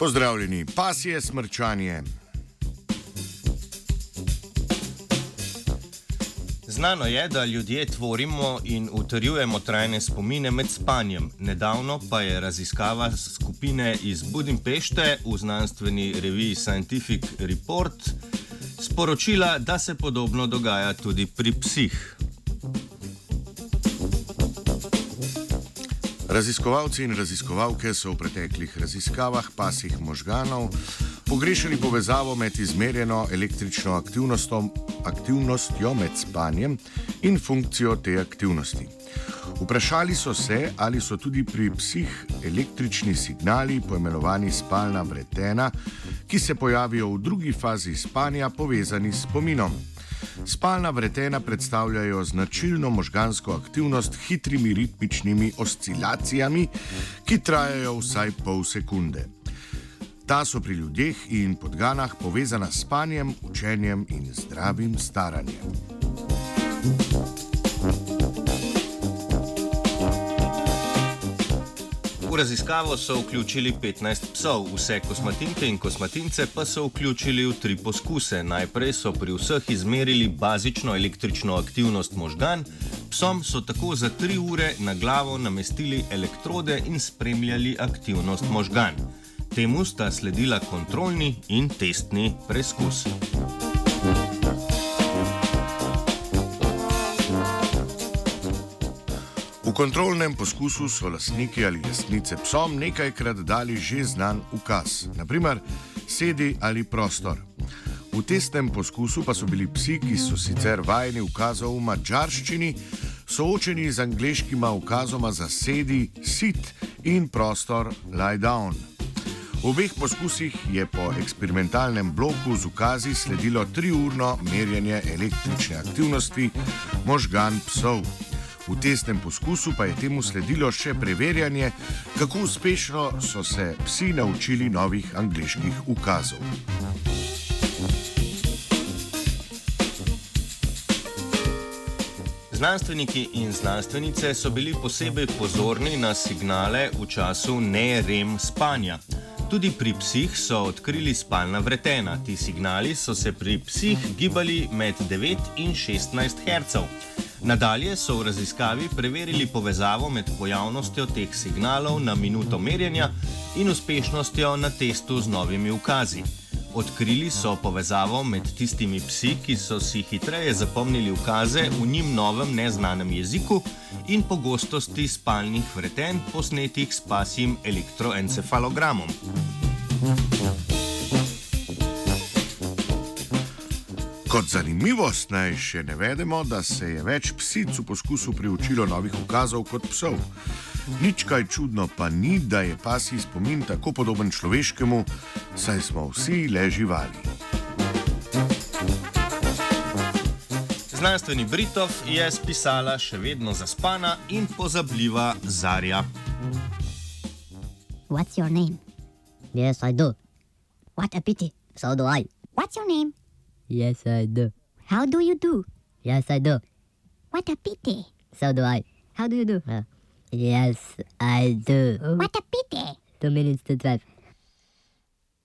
Pozdravljeni, pasje smrčanje. Znano je, da ljudje tvorimo in utrjujemo trajne spomine med spanjem. Nedavno pa je raziskava skupine iz Budimpešte v znanstveni reviji Scientific Report sporočila, da se podobno dogaja tudi pri psih. Raziskovalci in raziskovalke so v preteklih raziskavah pasih možganov pogrešali povezavo med izmerjeno električno aktivnostjo med spanjem in funkcijo te aktivnosti. Vprašali so se, ali so tudi pri psih električni signali, poimenovani spalna vretena, ki se pojavijo v drugi fazi spanja, povezani s spominom. Spalna vretena predstavljajo značilno možgansko aktivnost s hitrimi ritmičnimi oscilacijami, ki trajajo vsaj pol sekunde. Ta so pri ljudeh in podganah povezana s spanjem, učenjem in zdravim staranjem. V raziskavo so vključili 15 psov, vse kosmatinke in kosmatince pa so vključili v tri poskuse. Najprej so pri vseh izmerili bazično električno aktivnost možgan, psom so tako za tri ure na glavo namestili elektrode in spremljali aktivnost možgan. Temu sta sledila kontrolni in testni preizkus. V kontrolnem poskusu so lastniki ali lastnice psom nekajkrat dali že znan ukaz, naprimer sedi ali prostor. V testnem poskusu pa so bili psi, ki so sicer vajeni ukazov v mačarščini, soočeni z angliškima ukazoma za sedi, sit in prostor lie down. V obeh poskusih je po eksperimentalnem bloku z ukazi sledilo triurno merjenje električne aktivnosti možgan psov. V testnem poskusu pa je temu sledilo še preverjanje, kako uspešno so se psi naučili novih angliških ukazov. Znanstveniki in znanstvenice so bili posebej pozorni na signale v času ne-rem spanja. Tudi pri psih so odkrili spalna vretena. Ti signali so se pri psih gibali med 9 in 16 Hz. Nadalje so v raziskavi preverili povezavo med pojavnostjo teh signalov na minuto merjenja in uspešnostjo na testu z novimi ukazi. Odkrili so povezavo med tistimi psi, ki so si hitreje zapomnili ukaze v njim novem neznanem jeziku in pogostosti spalnih vreten posnetih s pasjim elektroencefalogramom. Kot zanimivost naj še ne vedemo, da se je več psic v poskusu priučilo novih ukazov kot psov. Nič kaj čudno pa ni, da je pasji spomin tako podoben človeškemu, saj smo vsi le živali. Znanstveni Britov je spisala še vedno zaspana in pozabljiva Zarja. What's your name? Yes, I do. What a pity. So do I. What's your name? Yes, I do. How do you do? Yes, I do. What a pity. So do I. How do you do? Uh, yes, I do. What a pity. Two minutes to drive.